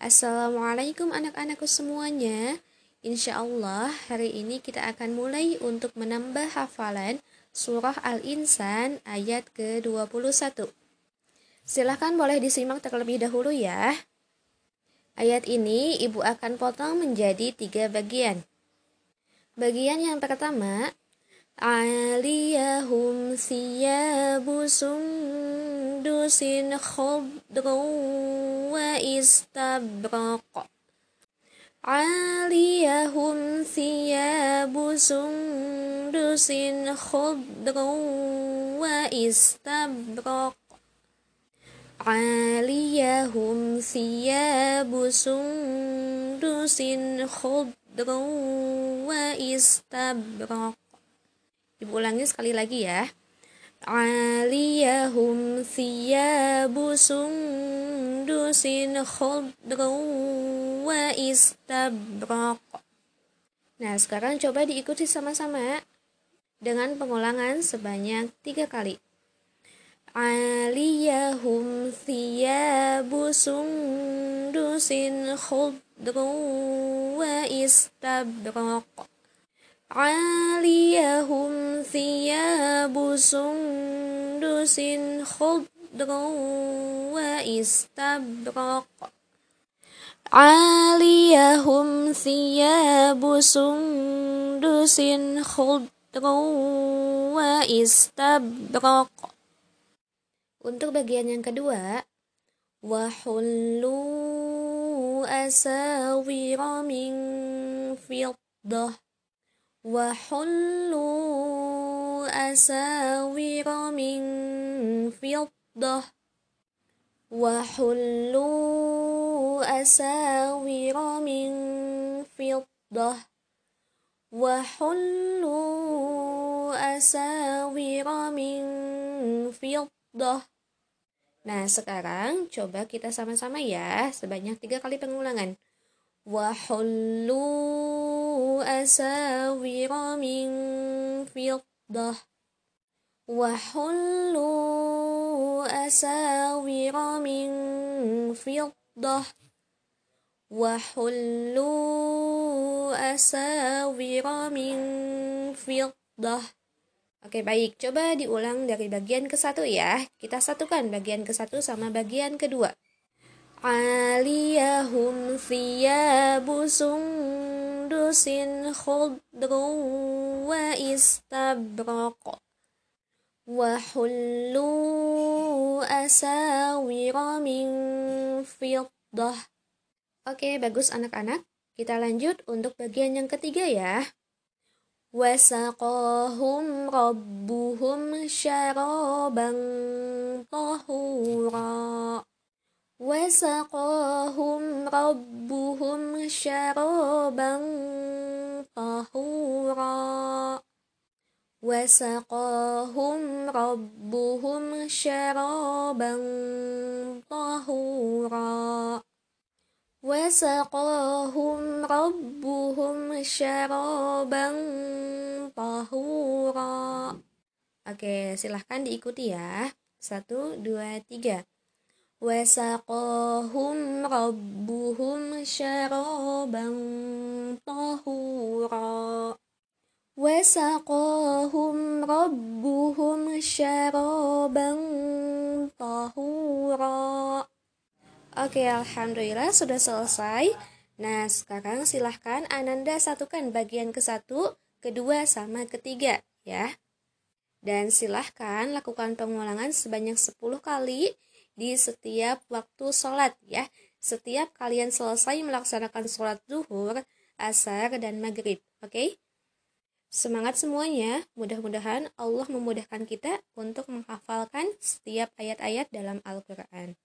Assalamualaikum anak-anakku semuanya. Insya Allah hari ini kita akan mulai untuk menambah hafalan surah Al-Insan ayat ke-21. Silahkan boleh disimak terlebih dahulu ya. Ayat ini ibu akan potong menjadi tiga bagian. Bagian yang pertama, Aliyahum siyabu sundusin khudrun واستبرق عاليهم ثياب سندس خضر واستبرق عاليهم ثياب سندس خضر واستبرق Ibu ulangi sekali lagi ya. Aliyahum thiyabu sundusin khudru wa istabraq. Nah, sekarang coba diikuti sama-sama dengan pengulangan sebanyak tiga kali. Aliyahum thiyabu sundusin khudru wa istabraq. عاليهم ثياب سندس خضر واستبرق عاليهم ثياب سندس خضر واستبرق Untuk bagian yang kedua, wahullu asawira min fiddah وحلوا أساور من فضة وحلوا أساور من فضة وحلوا أساور من فضة Nah, sekarang coba kita sama-sama ya, sebanyak tiga kali pengulangan. وحلوا أساور من فضة وحلوا أساور من فضة وحلوا أساور من فضة Oke baik, coba diulang dari bagian ke satu ya. Kita satukan bagian ke satu sama bagian kedua. عاليهم ثياب سندس خضر واستبرق وحلوا أساور من فضة Oke, bagus anak-anak. Kita lanjut untuk bagian yang ketiga ya. Wasaqahum rabbuhum syaraban tahura. وسقاهم ربهم شرابا طهورا وسقاهم ربهم شرابا طهورا وسقاهم ربهم شرابا طهورا Oke, silahkan diikuti ya. Satu, dua, tiga. وسقاهم ربهم شرابا طهورا وسقاهم ربهم شرابا طهورا Oke, Alhamdulillah sudah selesai. Nah, sekarang silahkan Ananda satukan bagian ke satu, kedua, sama ketiga, ya. Dan silahkan lakukan pengulangan sebanyak 10 kali di setiap waktu sholat ya. Setiap kalian selesai melaksanakan sholat zuhur, asar, dan maghrib. Oke? Okay? Semangat semuanya. Mudah-mudahan Allah memudahkan kita untuk menghafalkan setiap ayat-ayat dalam Al-Quran.